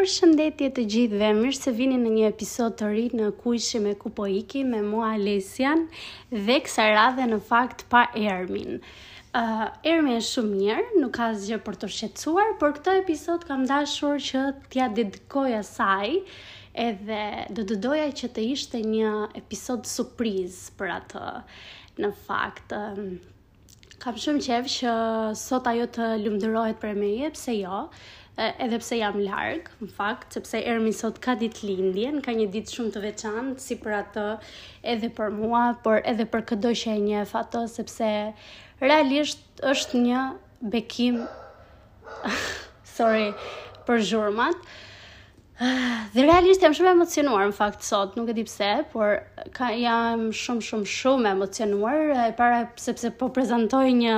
Përshëndetje të gjithëve, mirë se vini në një episod të ri të Ku ishim e ku po ikim me mua Alesian dhe kësa radhe në fakt pa Ermin. Uh, Ermi është shumë mirë, nuk ka asgjë për t'u shqetësuar, por këtë episod kam dashur që t'ia dedikoj asaj edhe do të doja që të ishte një episod surpriz për atë në fakt. Um, Kam shumë qef që sot ajo të lumturohet prej meje, pse jo, edhe pse jam larg, në fakt, sepse Ermi sot ka ditëlindjen, ka një ditë shumë të veçantë, si për atë edhe për mua, por edhe për këdo që e njef atë, sepse realisht është një bekim Sorry për zhurmat. Dhe realisht jam shumë e emocionuar në fakt sot, nuk e di pse, por ka, jam shumë shumë shumë e emocionuar e para sepse po prezantoj një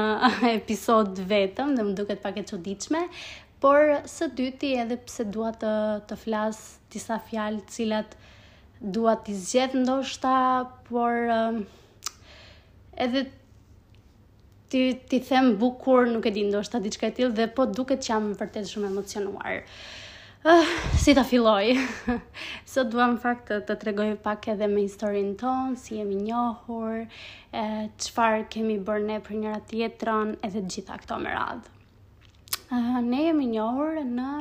episod vetëm dhe më duket pak e çuditshme, por së dyti edhe pse dua të të flas disa fjalë të cilat dua t'i zgjedh ndoshta, por um, edhe T'i t'i them bukur, nuk e di, ndoshta diçka e tillë dhe po duket që jam vërtet shumë e emocionuar. Uh, si ta filloj? Sot dua në fakt të, të tregoj pak edhe me historinë tonë, si jemi njohur, çfarë kemi bërë ne për njëra-tjetrën, edhe të gjitha këto me radhë. ne jemi njohur në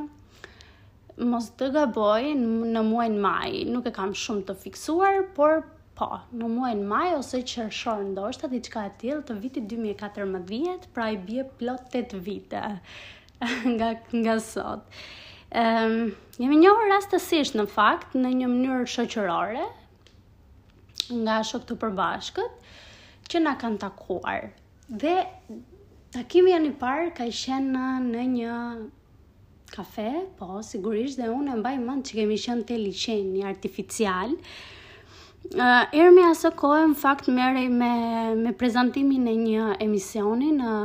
mos të gaboj në muajin maj. Nuk e kam shumë të fiksuar, por po, në muajin maj ose qershor ndoshta diçka e tillë të vitit 2014, pra i bie plot 8 vite nga nga sot. Ehm, um, jemi njohur rastësisht në fakt në një mënyrë shoqërore nga shokë të përbashkët që na kanë takuar. Dhe takimi jonë i parë ka qenë në një kafe, po, sigurisht, dhe unë e mbaj mend që kemi qenë te liqeni artificial. Uh, Ermi asokohe, në fakt, merrej me, me prezantimin e një emisioni në,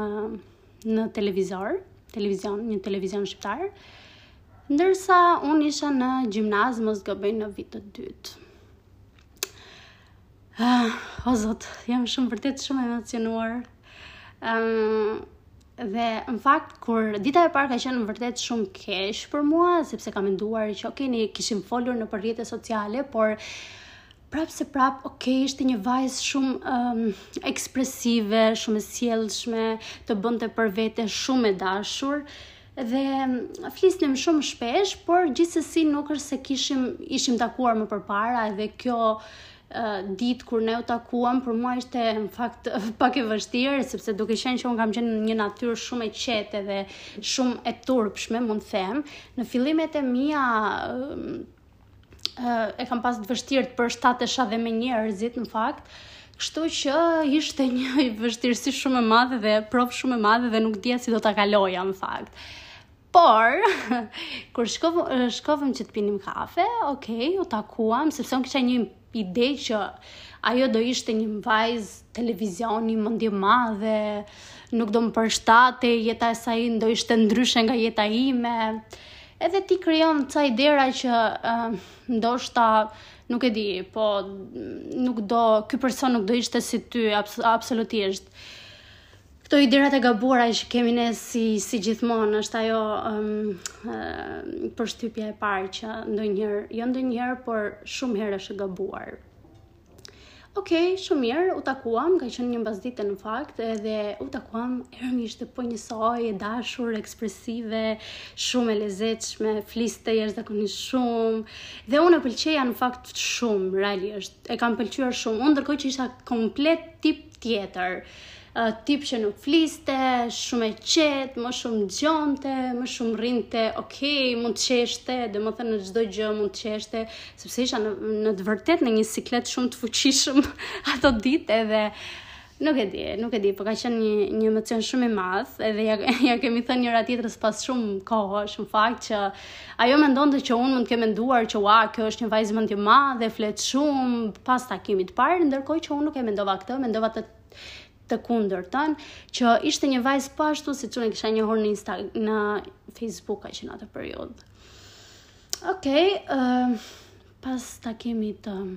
në televizor, televizion, një televizion shqiptar, ndërsa unë isha në gjimnaz, mos gaboj në vit të dytë. Ah, o zot, jam shumë vërtet shumë e emocionuar. Ëm um, dhe në fakt kur dita e parë ka qenë vërtet shumë keq për mua, sepse kam menduar që okay, ne kishim folur nëpër rrjete sociale, por prap se prap, ok, ishte një vajzë shumë um, ekspresive, shumë e sjellshme, të bënte për vete shumë e dashur. dhe flisnim shumë shpesh, por gjithsesi nuk është se kishim ishim takuar më përpara edhe kjo ditë kur ne u takuam, për mua ishte në fakt pak e vështirë, sepse duke qenë që unë kam qenë një natyrë shumë e qetë dhe shumë e turpshme, mund të them, në fillimet e mia e kam pas të vështirë të përshtatesha dhe me njerëzit në fakt. Kështu që ishte një vështirësi shumë e madhe dhe provë shumë e madhe dhe nuk dija si do ta kaloja në fakt. Por, kur shkovëm, shkovëm që të pinim kafe, okay, u takuam, sepse unë kisha një Ide që ajo do ishte një vajzë televizioni, mendjemadhe, nuk do më përshtate, jeta e saj do ishte ndryshe nga jeta ime. Edhe ti krijon ca idera që uh, ndoshta nuk e di, po nuk do ky person nuk do ishte si ty absolutisht. Këto iderat e gabuara që kemi ne si si gjithmonë është ajo um, uh, përshtypja e parë që ndonjëherë, jo ndonjëherë, por shumë herë është e gabuar. Okej, okay, shumë mirë, u takuam, ka qenë një mbasdite në fakt, edhe u takuam, Ermi ishte po njësoj, e dashur, ekspresive, shumë e lezetshme, fliste jashtëzakonisht shumë, dhe unë e pëlqeja në fakt shumë, realisht, e kam pëlqyer shumë, unë ndërkohë që isha komplet tip tjetër. Tip që nuk fliste, shumë e qetë, më shumë dëgjonte, më shumë rrinte, ok, mund të qeshte, domethënë në çdo gjë mund të qeshte, sepse isha në, në të vërtetë në një siklet shumë të fuqishëm ato ditë edhe Nuk e di, nuk e di, po ka qenë një, një emocion shumë i madh, edhe ia, ia kemi thënë njëra tjetrës pas shumë kohësh në fakt që Ajo mendonte që unë mund të kem menduar që ua, kjo është një vajzë mendjemadhe, flet shumë pas takimit të parë, ndërkohë që unë nuk e mendova këtë, mendova të të kundërtën, që ishte një vajzë po ashtu siç unë e kisha njohur në Insta në Facebook aq në atë periudhë. Okej, okay, uh, pas takimit të uh,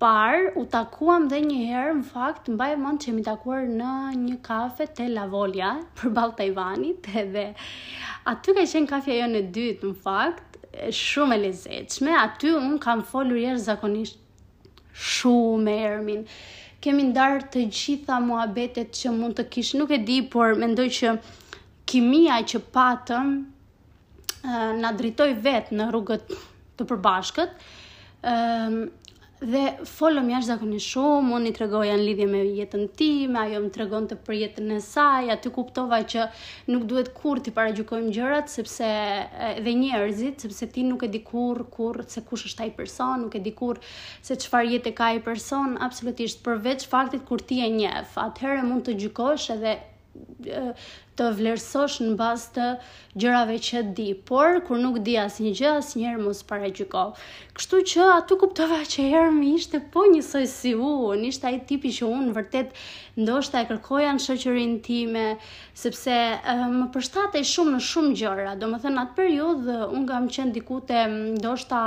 parë u takuam dhe një herë, në fakt mbaj mend që jemi takuar në një kafe te La Volja, përballë Tajvanit, edhe aty ka qenë kafja jonë e dytë në fakt, shumë e lezetshme. Aty unë kam folur jashtëzakonisht shumë me Ermin. Kemi ndarë të gjitha muhabetet që mund të kish, nuk e di, por mendoj që kimia që patëm na drejtoi vetë në rrugë të përbashkët, dhe folëm jashtëzakonisht shumë, unë i tregoja në lidhje me jetën time, ajo më tregonte për jetën e saj, aty kuptova që nuk duhet kurrë t'i paragjykojmë gjërat, sepse dhe njerëzit, sepse ti nuk e di kurrë, kurrë, se kush është ai person, nuk e di kurrë, se çfarë jete ka ai person, absolutisht, përveç faktit kur ti e njef, atëherë mund të gjykosh edhe të vlerësosh në bazë të gjërave që di, por kur nuk di asnjë gjë, asnjëherë mos paragjyko. Kështu që aty kuptova që Hermi ishte po njësoj si unë, ishte ai tipi që unë vërtet ndoshta e kërkoja në shoqërinë time, sepse uh, më përshtatej shumë në shumë gjëra. Domethënë atë periudhë unë kam qenë diku te ndoshta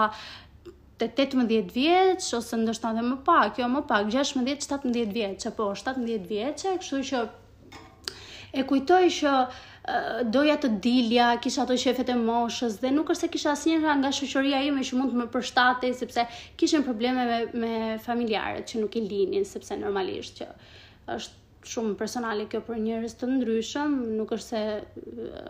te tetëmbëdhjetë vjeç ose ndoshta edhe më pak, jo më pak, 16, 17 vjeç, apo 17 vjeç, kështu që e kujtoj që doja të dilja, kisha ato qejfet e moshës dhe nuk është se kisha asnjëra nga shoqëria ime që mund të më përshtatej sepse kishin probleme me, me familjarët që nuk i linin sepse normalisht që është shumë personale kjo për njerëz të ndryshëm, nuk është se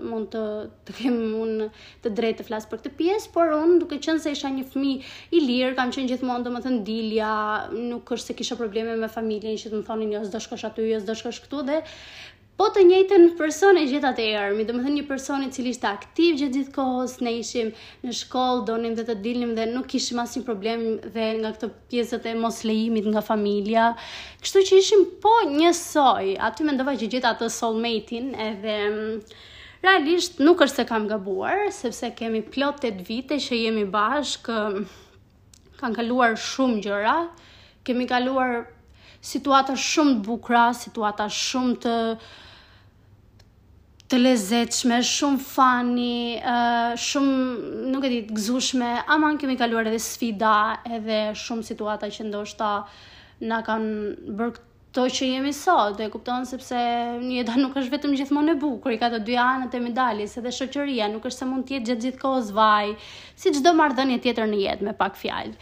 mund të të kem un të drejtë të flas për këtë pjesë, por un duke qenë se isha një fëmijë i lirë, kam qenë gjithmonë domethënë dilja, nuk është se kisha probleme me familjen që të më thonin jo s'do shkosh aty, jo s'do shkosh këtu dhe po të njëjtën person e gjeta te Ermi, domethënë një person i cili ishte aktiv gjithë gjithë kohës, ne ishim në shkollë, donim dhe të dilnim dhe nuk kishim asnjë problem dhe nga këto pjesët e mos lejimit nga familja, kështu që ishim po njësoj, aty mendova që gjeta atë soulmate-in edhe mm, realisht nuk është se kam gabuar, sepse kemi plot 8 vite që jemi bashkë, kemi kaluar shumë gjëra, kemi kaluar situata shumë të bukura, situata shumë të Të lezetshme, shumë funny, shumë nuk e di, të gëzueshme. Ama ne kemi kaluar edhe sfida, edhe shumë situata që ndoshta na kanë bërë këto që jemi sot, dhe kupton sepse jeta nuk është vetëm gjithmonë e bukur, i ka të dy anët e medaljes, edhe shoqëria nuk është se mund të jetë gjithë gjithë kohës vaj, si çdo marrëdhënie tjetër në jetë me pak fjalë.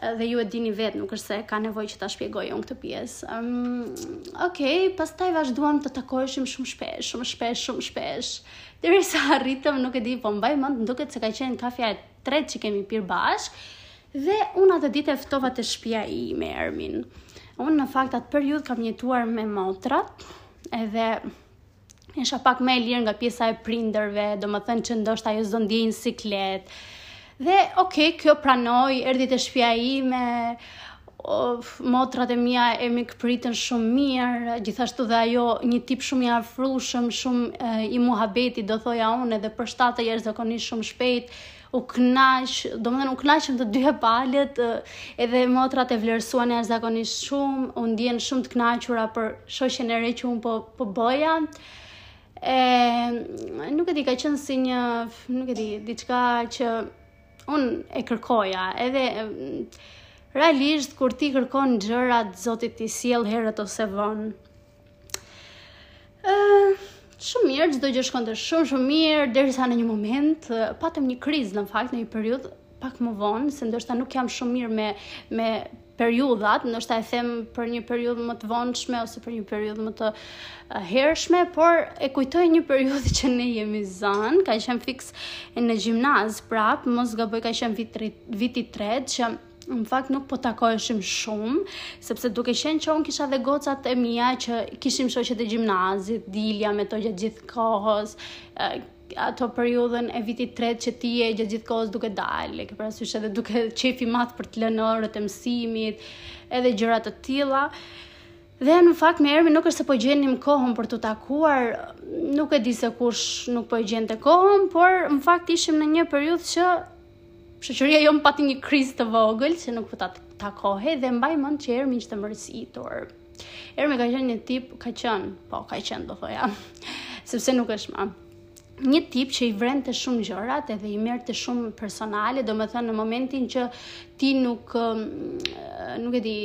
dhe ju e dini vetë, nuk është se ka nevojë që ta shpjegoj unë këtë pjesë. Um, Okej, pastaj vazhduam të takoheshim shumë shpesh, shumë shpesh, shumë shpesh. Derisa arritëm, nuk e di, po mbaj mend, duket se ka qenë kafja e tretë që kemi pirë bashkë, dhe unë atë ditë e ftova te shpia ime Ermin. Unë në fakt atë periudhë kam jetuar me motrat, edhe isha pak më e lirë nga pjesa e prindërve, domethënë që ndoshta ajo s'do ndihej në siklet. Dhe, okej, kjo pranoi, erdhi te shpia ime, of, motrat e mia e mikpritën shumë mirë, gjithashtu dhe ajo një tip shumë i afrueshëm, shumë e, i muhabetit, do thoja unë, edhe u përshtat jashtëzakonisht shumë shpejt, u kënaq, domethënë u kënaqëm të dyja palët, edhe motrat e vlerësuan jashtëzakonisht shumë, u ndjenë shumë të kënaqura për shoqen e re që un po po bëja. E nuk e di, ka qenë si një, nuk e di, diçka që un e kërkoja, edhe realisht kur ti kërkon gjërat, Zoti t'i sjell herët ose vonë. Shumë mirë, çdo gjë shkonte shumë shumë mirë derisa në një moment patëm një krizë në fakt në një periudhë pak më vonë, se ndoshta nuk jam shumë mirë me me periudhat, ndoshta e them për një periudhë më të vonshme ose për një periudhë më të hershme, por e kujtoj një periudhë që ne jemi zënë, ka qenë fiks në gjimnaz prap, mos gaboj ka qenë vit viti i 3 që Në fakt nuk po takoheshim shumë, sepse duke qenë që unë kisha dhe gocat e mia që kishim shoqet e gjimnazit, dilja me to gjatë gjithë kohës, ato periudhën e vitit tret që ti je gjatë gjithë kohës duke dalë, ke parasysh edhe duke qejfi i madh për të lënë orët e mësimit, edhe gjëra të tilla. Dhe në fakt me Ermin nuk është se po gjenim kohën për t'u takuar, nuk e di se kush nuk po gjente kohën, por në fakt ishim në një periudhë që Shoqëria jonë pati një krizë të vogël që nuk po takohej dhe mbaj mend që Ermi ishte mërzitur. Ermi ka qenë një tip, ka qenë, po ka qenë do thoja, sepse nuk është më. Një tip që i vrente shumë gjërat edhe i merrte shumë personale, domethënë në momentin që ti nuk um, nuk e di,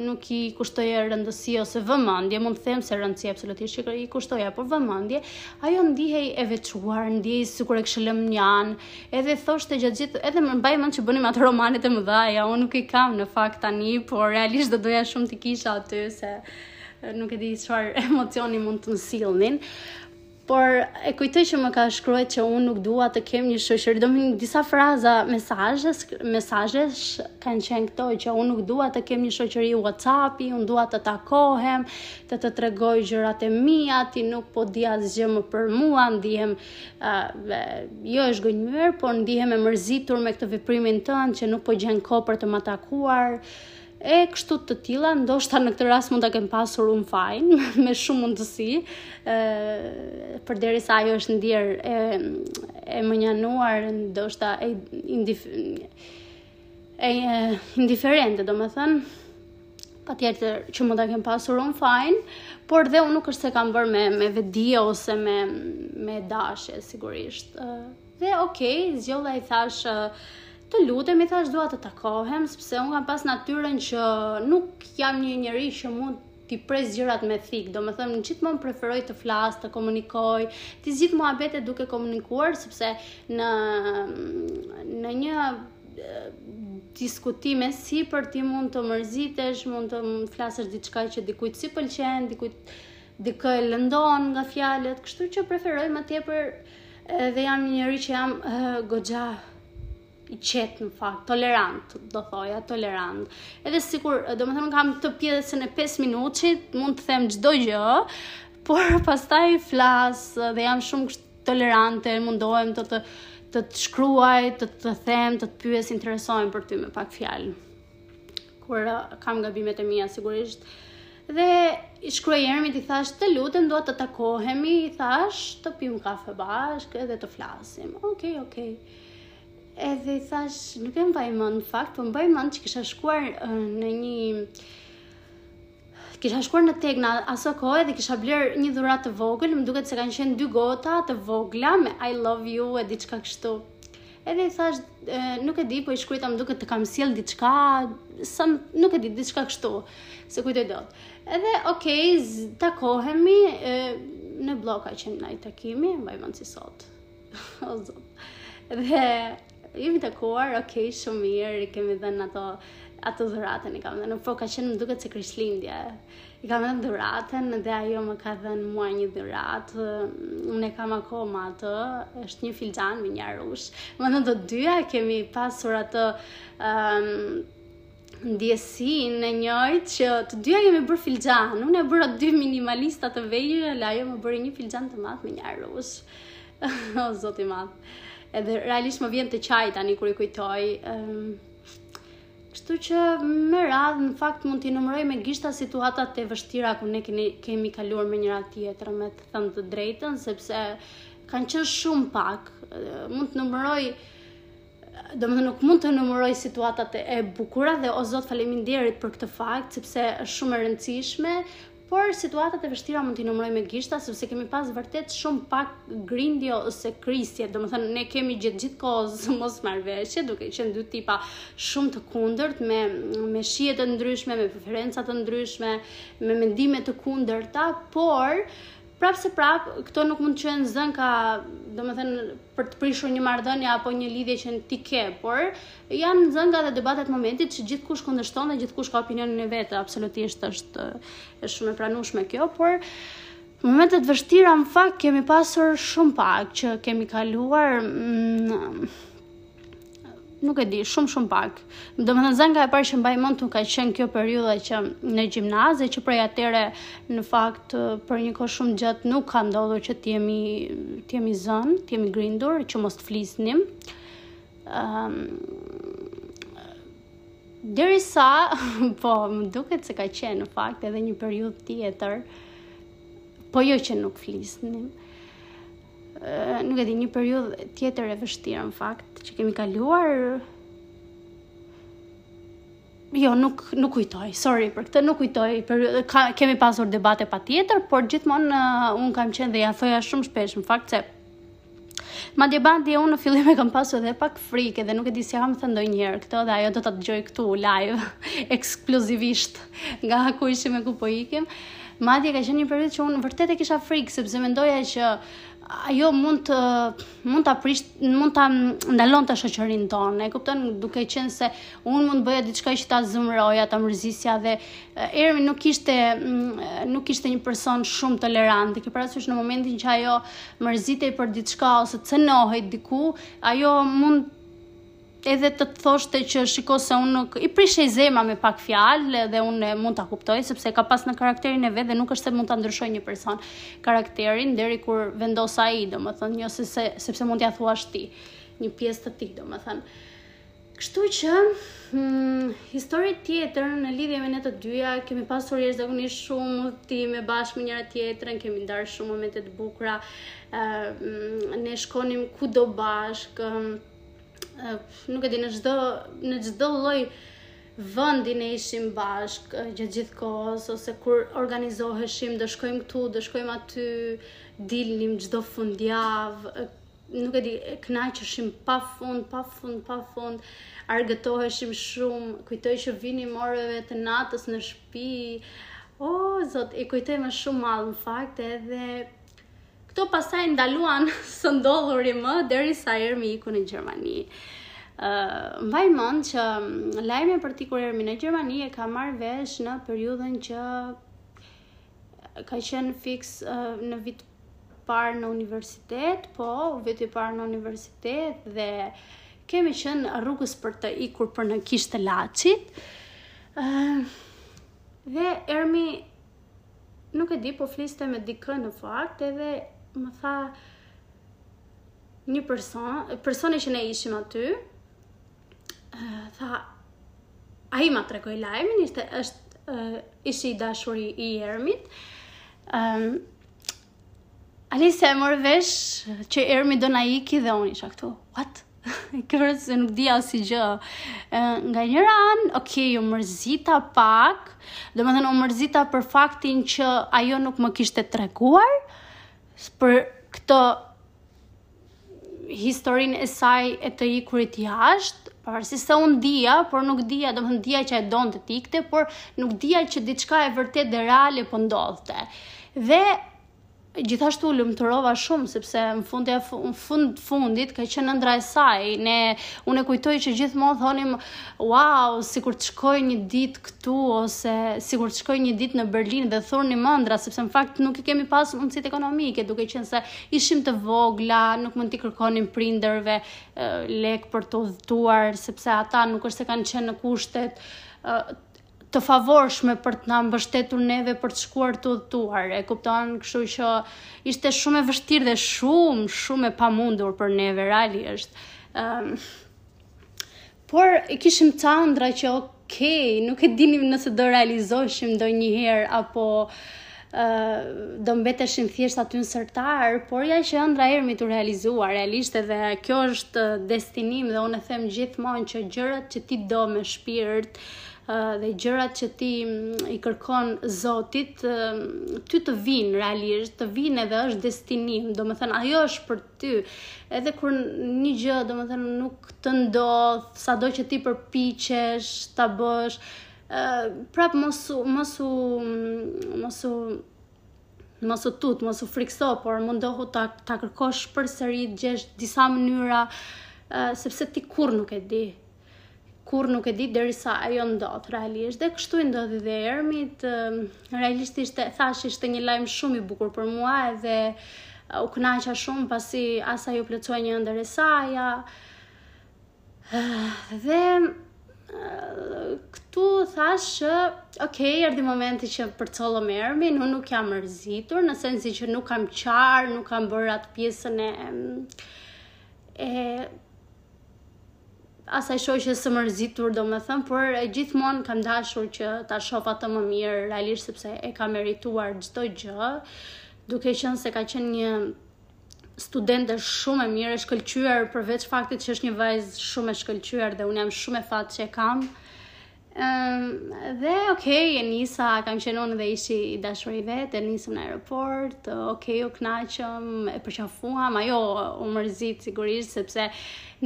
nuk i kushtoje rëndësi ose vëmendje, mund të them se rëndësi absolutisht që i kushtoja, po vëmendje, ajo ndihej e veçuar, ndihej sikur e kishe lënë mënjanë, Edhe thoshte gjatë gjithë, edhe më mbaj mend që bënim ato romanet e mëdha, ja unë nuk i kam në fakt tani, por realisht do doja shumë t'i kisha aty se nuk e di çfarë emocioni mund të më sillnin. Por e kujtoj që më ka shkruar që unë nuk dua të kem një shoqëri. Do më disa fraza mesazhe, mesazhe kanë qenë këto që unë nuk dua të kem një shoqëri WhatsAppi, unë dua të takohem, të të tregoj gjërat e mia, ti nuk po di asgjë më për mua, ndihem jo e zhgënjyer, por ndihem e mërzitur me këtë veprimin tënd që nuk po gjen kohë për të më takuar. E kështu të tilla, ndoshta në këtë rast mund ta kem pasur unë fajin me shumë mundësi, ë përderisa ajo është ndier e e mënjanuar, ndoshta e indif e indiferente, domethënë patjetër që mund ta kem pasur unë fajin, por dhe unë nuk është se kam bërë me, me vetëdije ose me, me dashje, sigurisht. Dhe okej, okay, zgjolla i thash, të lutem i thash dua të takohem, sepse unë kam pas natyren që nuk jam një njeri që mund t'i pres gjërat me thikë, domethënë, gjithmonë preferoj të flas, të komunikoj, t'i zgjidh muhabete duke komunikuar, sepse në, në një diskutime, si për ti mund të mërzitesh, mund të flasësh diçka që dikujt s'i pëlqen, dikujt dikë e lëndon nga fjalët, kështu që preferoj më tepër dhe jam një njeri që jam uh, goxha i qetë në fakt, tolerant, do thoja, tolerant. Edhe sikur, domethënë kam këtë pjesën e 5 minutit, mund të them çdo gjë, por pastaj flas dhe jam shumë kështu tolerante, mundohem të të të të shkruaj, të të them, të të pyes, interesohem për ty me pak fjalë. Kur uh, kam gabimet e mia sigurisht. Dhe i shkruaj Ermit i thashë, "Të lutem, dua të takohemi." I thashë, "Të pimë kafe bashkë edhe të flasim." Okej, okay, okej. Okay. Edhe i thashë, "Nuk e mbaj mend në fakt, po mbaj mend që kisha shkuar uh, në një Kisha shkuar në TEG në aso kohe dhe kisha blerë një dhuratë të vogël, më duket se kanë qenë dy gota të vogla me I love you e diçka kështu. Edhe i thashë, nuk e di, po i shkruajta më duket të kam sjellë diçka, sa nuk e di, diçka kështu, s'e kujtoj dot. Edhe okay, takohemi e, në Bllok ka qenë ai takimi, mbaj mend si sot. o zot. Dhe Jemi takuar, ok, shumë mirë, i kemi dhënë ato, ato dhuratën i kam dhënë, po ka qenë më duket se Krishtlindje, i kam dhënë dhuratën dhe ajo më ka dhënë mua një dhuratë, unë e kam akoma atë, është një filxhan me një arush, domethënë të dyja kemi pasur atë, um, ndjesinë e njëjtë që të dyja kemi blerë filxhan. Unë i bleva dy minimalista të vegjël, ajo më bleu një filxhan të madh me një arush. o zoti i madh. Edhe realisht më vjen të qaj tani kur i kujtoj. Um, Kështu që më rrallë, në fakt mund t'i numëroj me gishta situatat e vështira ku ne keni, kemi kaluar me njëra-tjetrën, me të thënë të drejtën, sepse kanë qenë shumë pak. Mund të numëroj Domethënë nuk mund të numëroj situatat e bukura dhe o Zot faleminderit për këtë fakt sepse është shumë e rëndësishme, por situatat e vështira mund t'i numëroj me gishta sepse kemi pas vërtet shumë pak grindje ose krisje. Domethënë ne kemi gjithë gjithë kohës mosmarrëveshje, duke qenë dy tipa shumë të kundërt me me shije të ndryshme, me preferenca të ndryshme, me mendime të kundërta, por Prapë se prapë, këto nuk mund të quhen zënka, domethënë për të prishur një marrëdhënie apo një lidhje që ti ke, por janë zënka dhe debate të momentit që gjithkush kundërshton dhe gjithkush ka opinionin e vet, absolutisht është është shumë e pranueshme kjo, por momente të vështira në fakt kemi pasur shumë pak që kemi kaluar mm, nuk e di, shumë shumë pak. Domethënë, zënka e parë që mbaj mend ka qenë kjo periudha që në gjimnaz, e që prej atëherë, në fakt, për një kohë shumë të gjatë nuk ka ndodhur që të jemi, të jemi zënë, të jemi grindur, që mos të flisnim. Um, derisa, po, më duket se ka qenë në fakt edhe një periudhë tjetër, po jo që nuk flisnim. nuk e di, një periudhë tjetër e vështirë në fakt që kemi kaluar. Jo, nuk nuk kujtoj. Sorry për këtë, nuk kujtoj. Për, ka, kemi pasur debate patjetër, por gjithmonë uh, unë kam qenë dhe ia thoja shumë shpesh në fakt se madje madje unë në fillim e kam pasur edhe pak frikë dhe nuk e di s'ia kam thënë ndonjëherë këtë dhe ajo do ta dëgjojë këtu live ekskluzivisht nga ku ishim e ku po ikim. Madje ka qenë një periudhë që unë vërtet e kisha frikë sepse mendoja që ajo mund të mund ta prish mund ta ndalonte shoqërinë tonë. E kupton duke qenë se unë mund të bëja diçka që ta zemëroja, ta mërzisja dhe Ermi nuk ishte nuk ishte një person shumë tolerant. Ke parasysh në momentin që ajo mërzitej për diçka ose cenohej diku, ajo mund edhe të të thoshte që shiko se unë nuk i prishej zemra me pak fjalë dhe unë mund ta kuptoj sepse ka pasur karakterin e vet dhe nuk është se mund ta ndryshojë një person karakterin deri kur vendos ai, domethënë, jo se, se sepse mund t'ia thuash ti një pjesë të tij, domethënë. Kështu që hmm, histori tjetër në lidhje me ne të dyja, kemi pasur jashtëzakonisht shumë udhëtime bashkë me njëra tjetrën, kemi ndarë shumë momente të bukura. Ë ne shkonim kudo bashkë. nuk e di në çdo në çdo lloj vendi ne ishim bashkë gjatë gjithë kohës ose kur organizoheshim do shkojmë këtu, do shkojmë aty, dilnim çdo fundjavë, nuk e di, kënaqeshim pa fund, pa fund, pa fund, argëtoheshim shumë, kujtoj që vinim orëve të natës në shtëpi. O, oh, zot, i kujtoj me shumë mall në fakt edhe Këto pastaj ndaluan së ndodhuri më derisa Ermi iku në Gjermani. Uh, mbaj mend që mm, lajmin për t'ikur Ermi në Gjermani e kam marrë vesh në periudhën që ka qenë fiks uh, në vit parë në universitet, po viti i parë në universitet dhe kemi qenë rrugës për të ikur për në kishë të Laçit. Uh, dhe Ermi Nuk e di, po fliste me dikë në fakt edhe më tha një person, personi që ne ishim aty, tha, ai ma tregoi lajmin, ishte, është, ish i dashuri i Ermit, Alisa e merr vesh që Ermi do na ikë dhe unë isha këtu. What? Se nuk dija asgjë. Nga njëra anë, ok, u mërzita pak, domethënë, u mërzita për faktin që ajo nuk më kishte treguar, për këtë historinë e saj e të ikurit jashtë, pavarësisht se unë dija, por nuk dija, domethënë dija që donte të ikte, por nuk dija që diçka e vërtet dhe reale po ndodhte. Dhe gjithashtu u lumturova shumë sepse në fund të fundit ka qenë ëndrra e saj. Ne, unë e kujtoj që gjithmonë thonim wow, sikur të shkoj një ditë këtu ose sikur të shkoj një ditë në Berlin dhe thurnim ëndrra sepse në fakt nuk i kemi pas mundësitë ekonomike, duke qenë se ishim të vogla, nuk mund t'i kërkonim prindërve lek për të udhëtuar, sepse ata nuk është se kanë qenë në kushte të favorshme për të na mbështetur neve për të shkuar të udhëtuar. E kupton, kështu që ishte shumë e vështirë dhe shumë, shumë e pamundur për neve realisht. Ëm um, Por i kishim ca ëndrra që ok, nuk e dinim nëse do realizoheshin ndonjëherë apo do mbeteshin thjesht aty në sërtar, por ja që ëndrra e Ermit u realizua, realisht edhe kjo është destinim dhe unë e them gjithmonë që gjërat që ti do me shpirt dhe gjërat që ti mm, i kërkon Zotit, ty të vijnë realisht, të vijnë edhe është destinim, domethënë ajo është për ty. Edhe kur një gjë, domethënë nuk të ndodh, sado që ti përpiqesh ta bësh, prap mos mos u mos u mos u tut, mos u frikso, por mundohu ta ta kërkosh përsëri, të gjesh disa mënyra, sepse ti kurrë nuk e di. kurrë nuk e di derisa ajo ndodh realisht. Dhe kështu i ndodhi dhe Ermit, realisht ishte, thashë, ishte një lajm shumë i bukur për mua edhe u kënaqa shumë pasi asaj iu plotësua një ëndërr e saja. Dhe këtu thashë që, ok, erdhi momenti që përcollëm Ermin, unë nuk jam mërzitur, në sensi që nuk kam qarë, nuk kam bërë atë pjesën e... e asaj shoqes së mërzitur domethënë, por gjithmonë kam dashur që ta shoh atë më mirë realisht sepse e ka merituar çdo gjë, duke qenë se ka qenë një studente shumë e mirë, e shkëlqyer përveç faktit që është një vajzë shumë e shkëlqyer dhe unë jam shumë me fat që e kam. Um, dhe ok, e nisa, kam qenë unë dhe ishi i dashuri i vet, e nisëm në aeroport, ok, u knaqëm, e përqafuam, ajo u mërzit sigurisht, sepse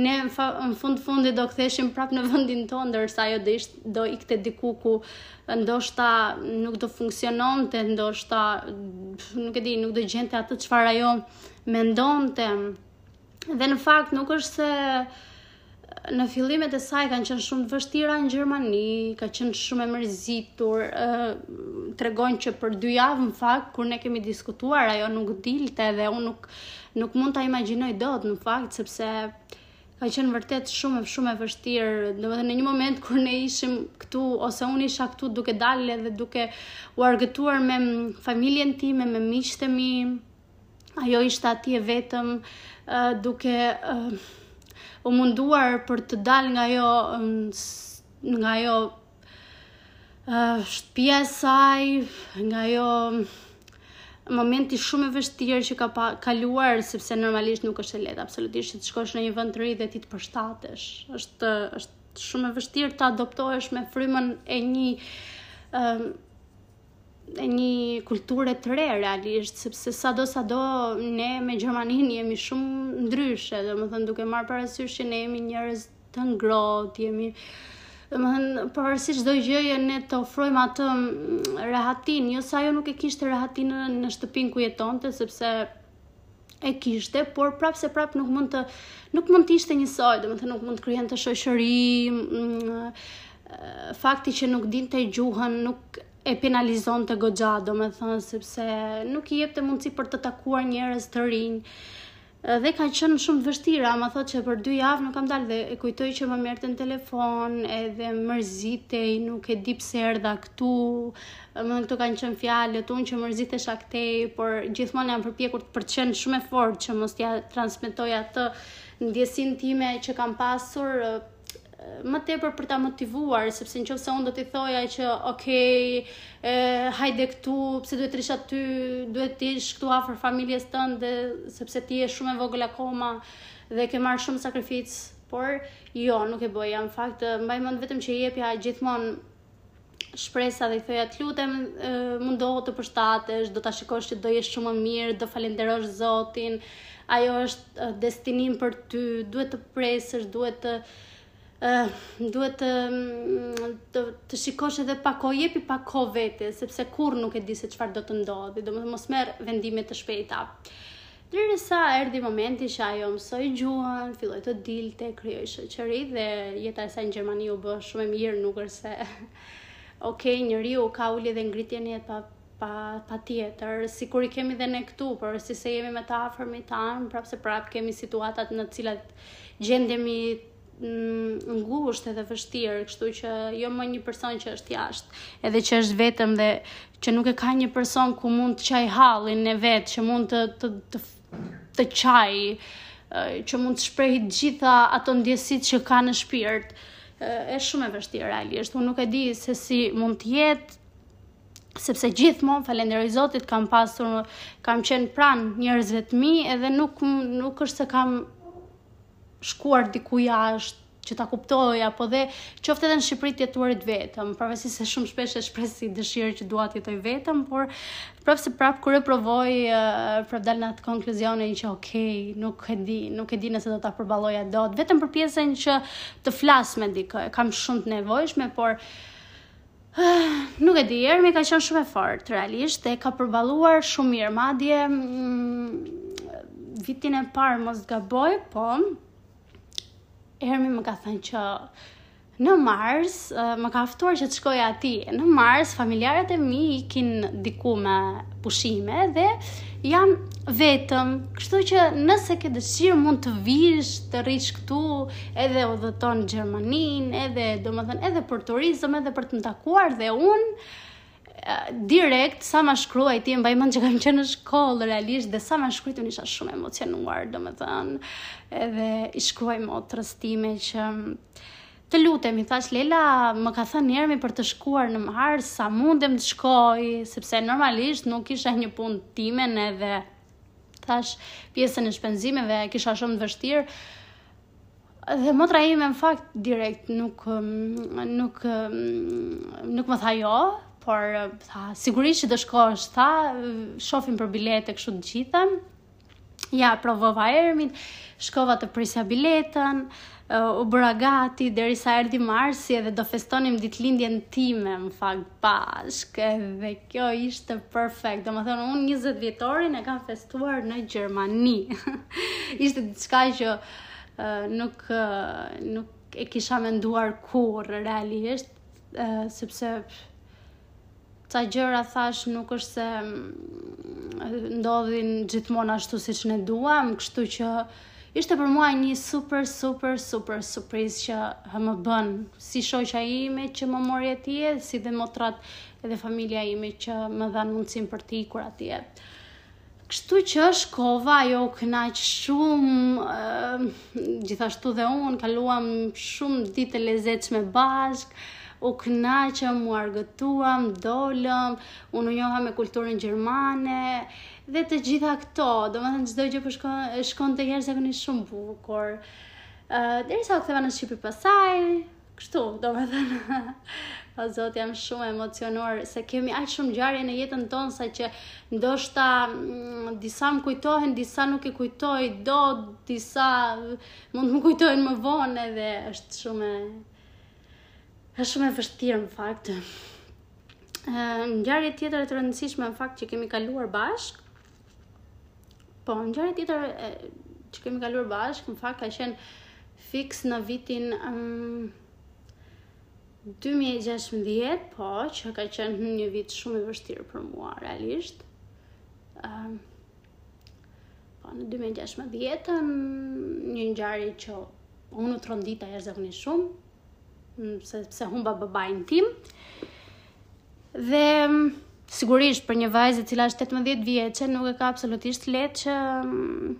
ne në fund fundit do ktheheshim prap në vendin tonë, ndërsa ajo do, isht, do ikte diku ku ndoshta nuk do funksiononte, ndoshta nuk e di, nuk do gjente atë çfarë ajo mendonte, Dhe në fakt nuk është se në fillimet e saj kanë qenë shumë të vështira në Gjermani, ka qenë shumë e mërzitur, uh, tregon që për dy javë në fakt kur ne kemi diskutuar ajo nuk dilte dhe unë nuk nuk mund ta imagjinoj dot në fakt sepse ka qenë vërtet shumë shumë e vështirë. Domethënë në një moment kur ne ishim këtu ose unë isha këtu duke dalë dhe duke u argëtuar me familjen time, me miqtë e mi, Ajo ishte atje vetëm uh, duke uh, u munduar për të dalë nga ajo nga ajo uh, shtëpia e saj, nga ai momenti shumë i vështirë që ka pa, kaluar sepse normalisht nuk është e lehtë absolutisht që të shkosh në një vend të ri dhe ti të përshtatesh. Është është shumë e vështirë të adoptohesh me frymën e një ë një kulture të re realisht, sepse sado sado ne me Gjermaninë jemi shumë ndryshe, domethënë duke marrë parasysh që ne jemi njerëz të ngrohtë, jemi domethënë pavarësisht çdo gjëje ne të ofrojmë atë mm, rehatinë, jo se ajo nuk e kishte rehatinë në shtëpinë ku jetonte, sepse e kishte, por prap se prap nuk mund të nuk mund të ishte njësoj, domethënë nuk mund të krijonte shoqëri, mm, fakti që nuk dinte gjuhën, nuk e penalizonte goxha, domethënë, sepse nuk i jepte mundësi për të takuar njerëz të rinj. Dhe ka qenë shumë e vështirë, më thotë që për dy javë nuk kam dalë dhe e kujtoj që më merrte në telefon edhe mërzitej, nuk e di pse erdha këtu, Domethënë këto kanë qenë fjalët, unë që mërzitesha këtej, por gjithmonë jam përpjekur për të qenë shumë e fortë që mos t'ia transmetoj atë ndjesinë time që kam pasur më tepër për ta motivuar, sepse nëse unë do t'i thoja që ok, e, hajde këtu, pse duhet të rrish aty, duhet të jesh këtu afër familjes tënde, sepse ti je shumë e vogël akoma dhe ke marrë shumë sakrificë, por jo, nuk e bëja. Në fakt, mbaj mend vetëm që i jepja gjithmonë shpresa dhe i thoja të lutem mundohu të përshtatesh, do ta shikosh që do jesh shumë më mirë, do falenderosh Zotin, ajo është destinim për ty, duhet të presësh, duhet të uh, duhet të, mm, të të shikosh edhe pak kohë, jepi pak kohë vetes, sepse kurrë nuk e di se çfarë do të ndodhë, domethënë mos merr vendime të shpejta. Derisa erdhi momenti që ajo mësoi gjuhën, filloi të dilte, krijoi shoqëri dhe jeta e saj në Gjermani u bë shumë e mirë, nuk është se ok, njeriu ka ulje dhe ngritje në jetë pa, pa, patjetër, sikur i kemi dhe ne këtu, por sido se jemi me të afërmit tanë, prapë se prapë kemi situatat në të cilat gjendemi ngushtë edhe vështirë, kështu që jo më një person që është jashtë, edhe që është vetëm dhe që nuk e ka një person ku mund të qaj hallin e vet, që mund të, të, të, të qaj, që mund të shprehë të gjitha ato ndjesitë që ka në shpirt, e shumë e vështirë realisht, unë nuk e di se si mund të jetë, sepse gjithmonë falënderoj Zotit kam pasur kam qenë pranë njerëzve të mi edhe nuk nuk është se kam shkuar diku jashtë që ta kuptoj apo dhe qoftë edhe në Shqipëri të jetuarit vetëm, pavarësisht se shumë shpesh e shpreh si dëshirë që dua të jetoj vetëm, por prapë se prapë kur e provoj, prapë dal në atë konkluzionin që ok, nuk e di, nuk e di nëse do ta përballoja dot, vetëm për pjesën që të flas me dikë, e kam shumë të nevojshme, por Nuk e di, Ermi ka qenë shumë e fortë realisht, e ka përballuar shumë mirë, madje mm, vitin e parë mos gaboj, po Ermi më ka thënë që në mars më ka ftuar që të shkoj aty. Në mars familjarët e mi ikin diku me pushime dhe jam vetëm, kështu që nëse ke dëshirë mund të vish, të rrish këtu, edhe udhëton në Gjermani, edhe, domethënë, edhe për turizëm, edhe për të më takuar dhe unë, direkt sa ma shkruajti mbaj mend që kam qenë në shkollë realisht dhe sa ma shkruajti unë isha shumë emocionuar domethënë edhe i shkruaj motrës time që Të lutem, i thashë Lela, më ka thënë Ermi për të shkuar në mars, a mundem të shkoj, sepse normalisht nuk kisha një punë timen edhe thashë pjesën e shpenzimeve e kisha shumë të vështirë, Dhe motra ime në fakt direkt nuk nuk nuk më tha jo, por tha sigurisht që do shkosh, tha shofim për bilete kështu të gjitha. Ia aprovova Ermit, shkova të prisja biletën, u bëra gati derisa erdi marsi edhe do festonim ditëlindjen time në fakt bashkë edhe kjo ishte perfekt domethënë unë 20 vjetorin e kam festuar në Gjermani ishte diçka që uh, nuk, uh, nuk e kisha menduar kurrë realisht sepse ca gjëra thashë nuk është se mm, ndodhin gjithmonë ashtu siç ne duam, kështu që ishte për mua një super, super, super surprizë që më bënë si shoqa ime që më mori atje, si dhe motrat edhe familja ime që më dhanë mundësinë për të ikur atje. Kështu që, ç'është, shkova, ajo u kënaq shumë, gjithashtu dhe unë, kaluam shumë ditë të lezetshme bashkë, u kënaqëm, u argëtuam, dolëm, unë u njoha me kulturën gjermane, dhe të gjitha këto, domethënë çdo gjë po shkonte jashtëzakonisht shumë bukur. Uh, Derisa u ktheva në Shqipëri pastaj, kështu, domethënë, o zot, jam shumë emocionuar, se kemi aq shumë ngjarje në jetën tonë, saqë ndoshta mm, disa më kujtohen, disa nuk i kujtoj dot, disa mund të më kujtohen më vonë edhe, është shumë, është shumë e vështirë në fakt. Ngjarje tjetër e rëndësishme në fakt që kemi kaluar bashkë, Po, ngjarje tjetër e, që kemi kaluar bashkë, në fakt ka qenë fiks në vitin um, 2016, po, që ka qenë një vit shumë i vështirë për mua, realisht. Um, po, në 2016, një ngjarje që unë u trondita jashtëzakonisht shumë, sepse humba babain tim, Dhe mm, sigurisht për një vajzë e cila është 18 vjeçe nuk e ka absolutisht të lehtë që mm,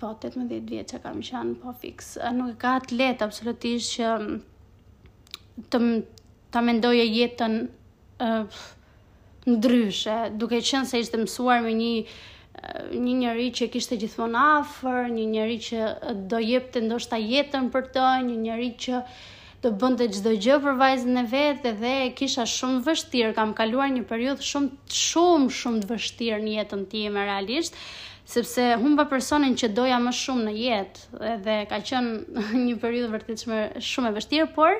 po 18 vjeçe kam qenë po fiks. Nuk e ka të lehtë absolutisht që mm, të ta mendojë jetën uh, Ndryshe, duke qenë se ishte mësuar me një një njeri që kishte gjithmonë afër, një njeri që do jepte ndoshta jetën për të, një njeri që do bënte çdo gjë për vajzën e vet dhe e kisha shumë të vështirë, kam kaluar një periudhë shumë shumë shumë të vështirë në jetën time realisht, sepse humba personin që doja më shumë në jetë dhe ka qenë një periudhë vërtet shumë shumë e vështirë, por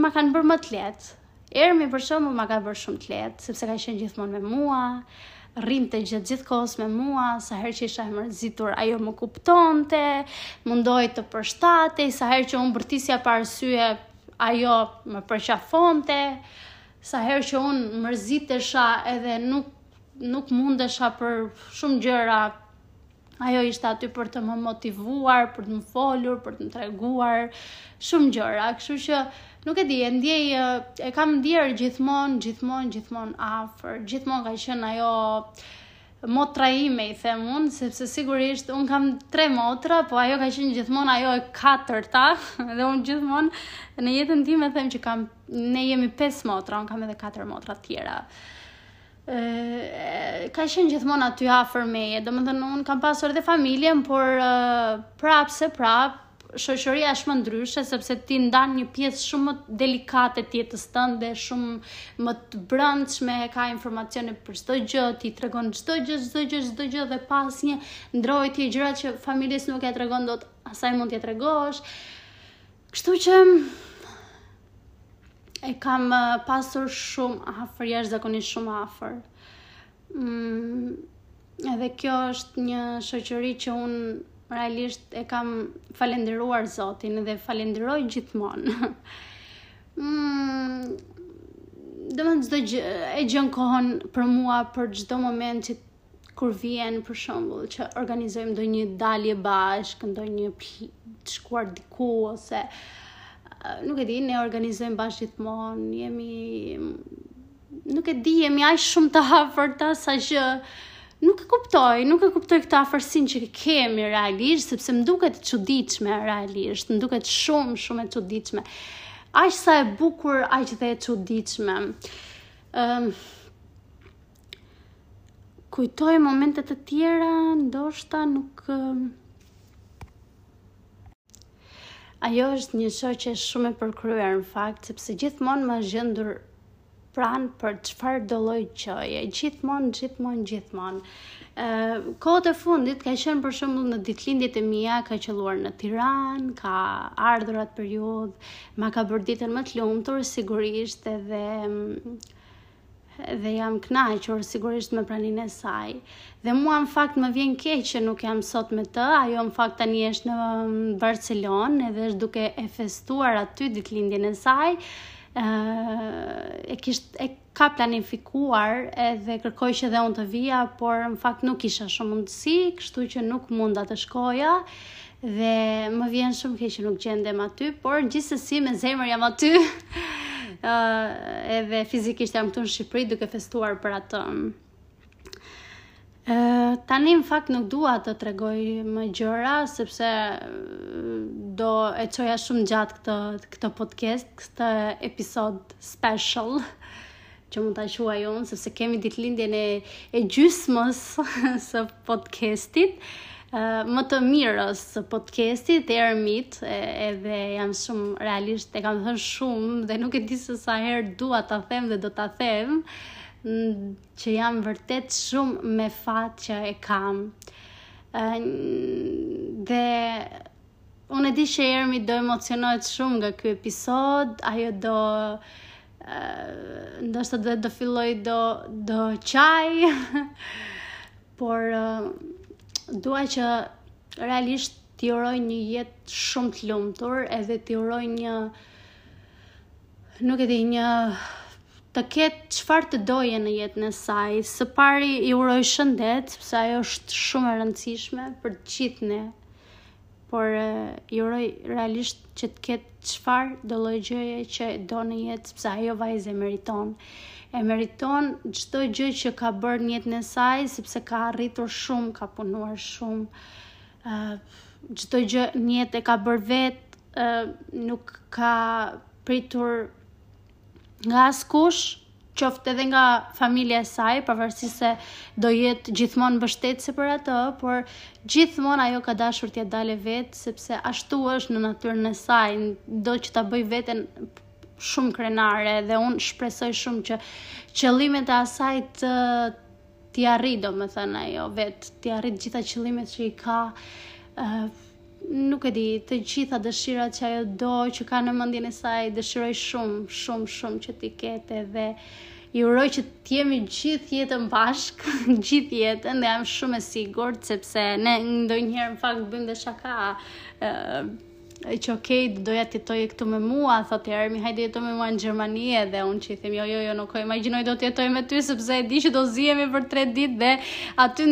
ma kanë bërë më të lehtë. Ermi për shembull ma ka bërë shumë të lehtë, sepse ka qenë gjithmonë me mua, rrinte gjatë gjithë kohës me mua, sa herë që isha e mërzitur, ajo më kuptonte, mundohej të përshtatej, sa herë që unë bërtisja pa arsye, ajo më përqafonte, sa herë që unë mërzitesha edhe nuk, nuk mundesha për shumë gjëra, Ajo ishte aty për të më motivuar, për të më folur, për të më treguar shumë gjëra, kështu që nuk e di, e ndjej e kam ndier gjithmonë, gjithmonë, gjithmonë afër, gjithmonë ka qenë ajo motra ime i them unë, sepse sigurisht unë kam tre motra, po ajo ka qenë gjithmonë ajo e katërta dhe unë gjithmonë në jetën time them që kam ne jemi pesë motra, unë kam edhe katër motra të tjera. ka qenë gjithmonë aty afër meje. Domethënë un kam pasur edhe familjen, por uh, prap se prap shoqëria është më ndryshe sepse ti ndan një pjesë shumë më delikate të jetës tënde, shumë më të brendshme, ka informacione për çdo gjë, t'i tregon çdo gjë, çdo gjë, çdo gjë dhe pa asnjë ndrojtje gjëra që familjes nuk e tregon dot, asaj mund t'ia tregosh. Kështu që e kam pasur shumë afër, jashtëzakonisht shumë afër. Mm, edhe kjo është një shoqëri që unë realisht e kam falenderuar Zotin dhe falenderoj gjithmonë. mm, domethënë, e gjen kohën për mua për çdo moment që kur vjen për shembull që organizojmë ndonjë dalje bashkë, ndonjë të shkuar diku ose nuk e di, ne organizojmë bashkë gjithmonë, jemi nuk e di, jemi aq shumë të afërta sa që nuk e kuptoj, nuk e kuptoj këtë afërsinë që kemi realisht, sepse më duket e çuditshme realisht, më duket shumë shumë e çuditshme. Aq sa e bukur, aq dhe e çuditshme. Ëm um, kujtoj momente të tjera, ndoshta nuk Ajo është një shoqe shumë e përkryer në fakt, sepse gjithmonë m'ka gjendur pranë për çfarëdolloj gjëje, gjithmonë, gjithmonë, gjithmonë. Ë kohët e fundit ka qenë për shembull në ditëlindjet e mia, ka qëlluar në Tiranë, ka ardhur atë periudhë, ma ka bërë ditën më të lumtur sigurisht edhe dhe jam kënaqur sigurisht me praninë e saj. Dhe mua në fakt më vjen keq që nuk jam sot me të. Ajo në fakt tani është në mm, Barcelonë edhe është duke e festuar aty ditëlindjen e saj. ë e kisht e ka planifikuar edhe kërkoi që dhe unë të vija, por në fakt nuk kisha shumë mundësi, kështu që nuk munda të shkoja. Dhe më vjen shumë keq që nuk gjendem aty, por gjithsesi me zemër jam aty. Ë edhe fizikisht jam këtu në Shqipëri duke festuar për atë. Ë tani në fakt nuk dua të tregoj më gjëra sepse do e çoja shumë gjatë këtë këtë podcast, këtë episod special. që mund ta quaj unë sepse kemi ditëlindjen e e gjysmës së podcastit më të mirës së podcastit Ermit edhe jam shumë realisht e kam thënë shumë dhe nuk e di se sa herë dua ta them dhe do ta them që jam vërtet shumë me fat që e kam dhe unë e di që Ermi do emocionohet shumë nga ky episod ajo do Uh, ndoshta do të filloj do do qaj. Por uh, dua që realisht t'i uroj një jetë shumë të lumtur edhe t'i uroj një nuk e di një të ketë çfarë të doje në jetën e saj. Së pari i uroj shëndet, sepse ajo është shumë e rëndësishme për të gjithë ne. por i uroj realisht që të ketë çfarëdo lloj gjëje që do në jetë, sepse ajo vajzë e meriton. E meriton çdo gjë që ka bërë në jetën e saj, sepse ka arritur shumë, ka punuar shumë, çdo gjë në jetë e ka bërë vetë, nuk ka pritur nga askush, qoftë edhe nga familja e saj, pavarësisht se do jetë gjithmonë mbështetëse për atë, por gjithmonë ajo ka dashur t'ia dalë vetë, sepse ashtu është në natyrën e saj, do që ta bëjë veten shumë krenare dhe unë shpresoj shumë që qëllimet e asaj të t'i arrijë, domethënë ajo vetë, t'i arrijë gjitha qëllimet që i ka, uh, nuk e di, të gjitha dëshirat që ajo do, që ka në mendjen e saj, dëshiroj shumë, shumë, shumë që t'i ketë dhe i uroj që të jemi gjithë jetën bashkë, gjithë jetën dhe jam shumë e sigurt, sepse ne ndonjëherë në fakt bëjmë dhe shaka, uh, E që okej, doja të jetoje këtu me mua, thotë Ermi, hajde jeto me mua në Gjermani edhe, unë që i them, jo, jo, jo, nuk e imaginoj dot të jetoj me ty, sepse e di që do zihemi për tre ditë dhe aty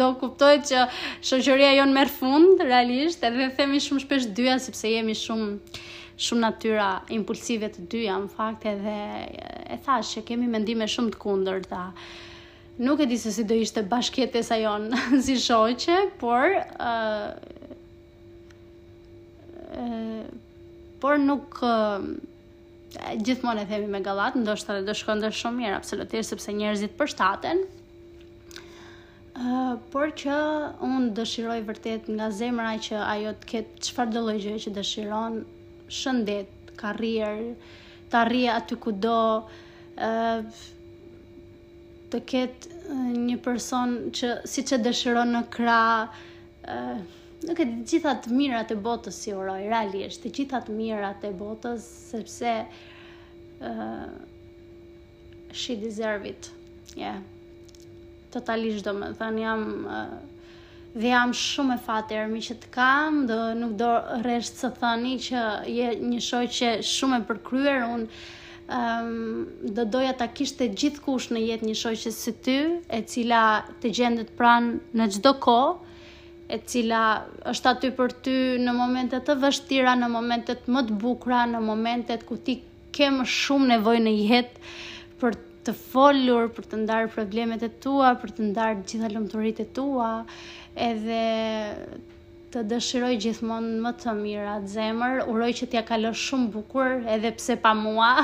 do kuptoj që shoqëria jonë merr fund, realisht, edhe e themi shumë shpesh të dyja, sepse jemi shumë, shumë natyra impulsive të dyja, në fakt, edhe e thashë që kemi mendime shumë të kundërta, nuk e di se si do ishte bashkjetesa jonë si shoqe, por... Uh, por nuk gjithmonë e themi me gallat, ndoshta do shkonte dhe shumë mirë absolutisht sepse njerëzit përshtaten. Uh, por që unë dëshiroj vërtet nga zemra që ajo të ketë çfarëdo lloj gjëje që dëshiron, shëndet, karrierë, të arrijë aty ku do, uh, të ketë një person siç e dëshiron në krah, nuk e, të gjitha të mirat e botës i uroj, realisht, të gjitha të mirat e botës, sepse uh, she deserve it, yeah. Totalisht domethënë, jam uh, Dhe jam shumë me fat që të kam dhe nuk do rresht së thëni që je një shoqe shumë e përkryer unë um, do doja ta kishte gjithkush në jetë një shoqe si ty e cila të gjendet pranë në çdo kohë e cila është aty për ty në momente të vështira në momentet më të bukura në momentet ku ti kemi shumë nevojë në jetë për të folur, për të ndarë problemet e tua, për të ndarë të gjitha lumturitë e tua, edhe të dëshiroj gjithmonë më të mirat zemër, uroj që t'ja kalosh shumë bukur edhe pse pa mua,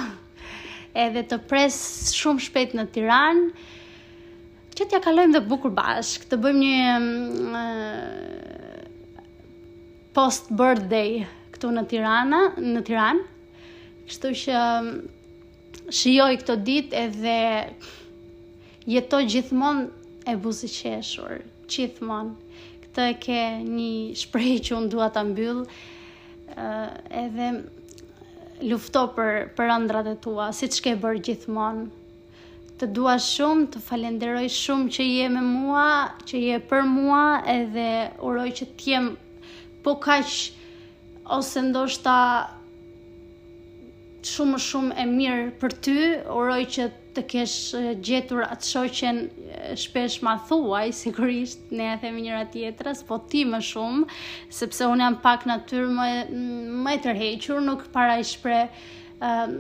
edhe të pres shumë shpejt në Tiranë, që t'ja kalojmë dhe bukur bashkë, të bëjmë një mm, eh, post birthday këtu në Tirana, në Tiranë, Kështu që shijoji këto ditë edhe jeto gjithmonë e buzëqeshur, gjithmonë. Këtë e ke një shprehje që unë dua ta mbyll, edhe lufto për, për andrat e tua, siç ke bërë gjithmonë. Të dua shumë, të falënderoj shumë që je me mua, që je për mua, edhe uroj që të jem po kaq Ose ndoshta shumë më shumë e mirë për ty, uroj që të kesh gjetur atë shoqen shpesh ma thua, sigurisht ne ia themi njëra-tjetrës, po ti më shumë, sepse unë jam pak natyrë më, më e tërhequr, nuk para i shpreh um,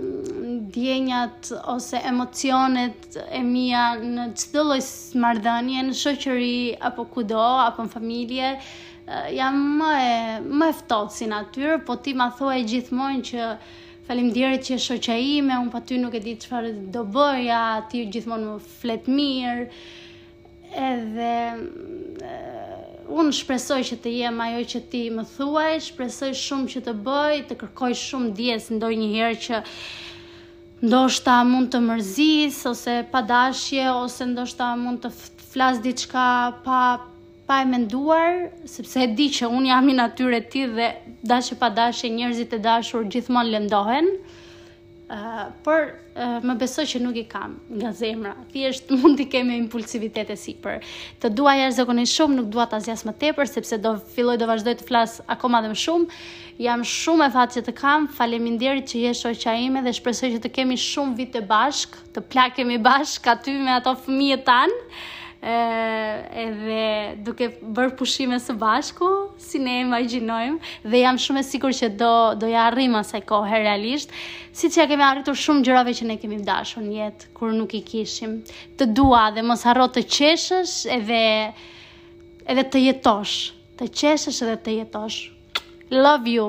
ndjenjat ose emocionet e mia në çdo lloj marrëdhënie, në shoqëri, apo kudo, apo në familje, Jam më e, më e ftohtë si natyrë, po ti ma thua gjithmonë që faleminderit që je shoqja ime, unë pa ty nuk e di çfarë do bëja, ti gjithmonë më flet mirë, edhe unë shpresoj që të jem ajo që ti më thua, shpresoj shumë që të bëj, të kërkoj shumë ndjesë ndonjëherë që ndoshta mund të të mërzis, ose pa dashje, ose ndoshta mund të flas diçka pa pa e menduar, sepse e di që unë jam një natyrë e tillë dhe dashje pa dashje njerëzit e dashur gjithmonë lëndohen. Uh, por uh, më beso që nuk i kam nga zemra. Thjesht mund t'i kem në impulsivitet e sipër. Të dua jashtëzakonisht shumë, nuk dua ta zgjas më tepër sepse do filloj, do vazhdoj të flas akoma dhe më shumë. Jam shumë me fat që të kam. Faleminderit që je shoqja ime dhe shpresoj që të kemi shumë vite bashkë. Të plakemi bashkë aty me ato fëmijët tanë, edhe duke bërë pushime së bashku, siç ne imagjinojmë, dhe jam shumë e sigurt që do, do ja arrijmë asaj kohe realisht, siç ja kemi arritur shumë gjërave që ne kemi dashur në jetë, kur nuk i kishim. Të dua dhe mos harro të qeshësh edhe, edhe të jetosh, të qeshësh edhe të jetosh. Love you!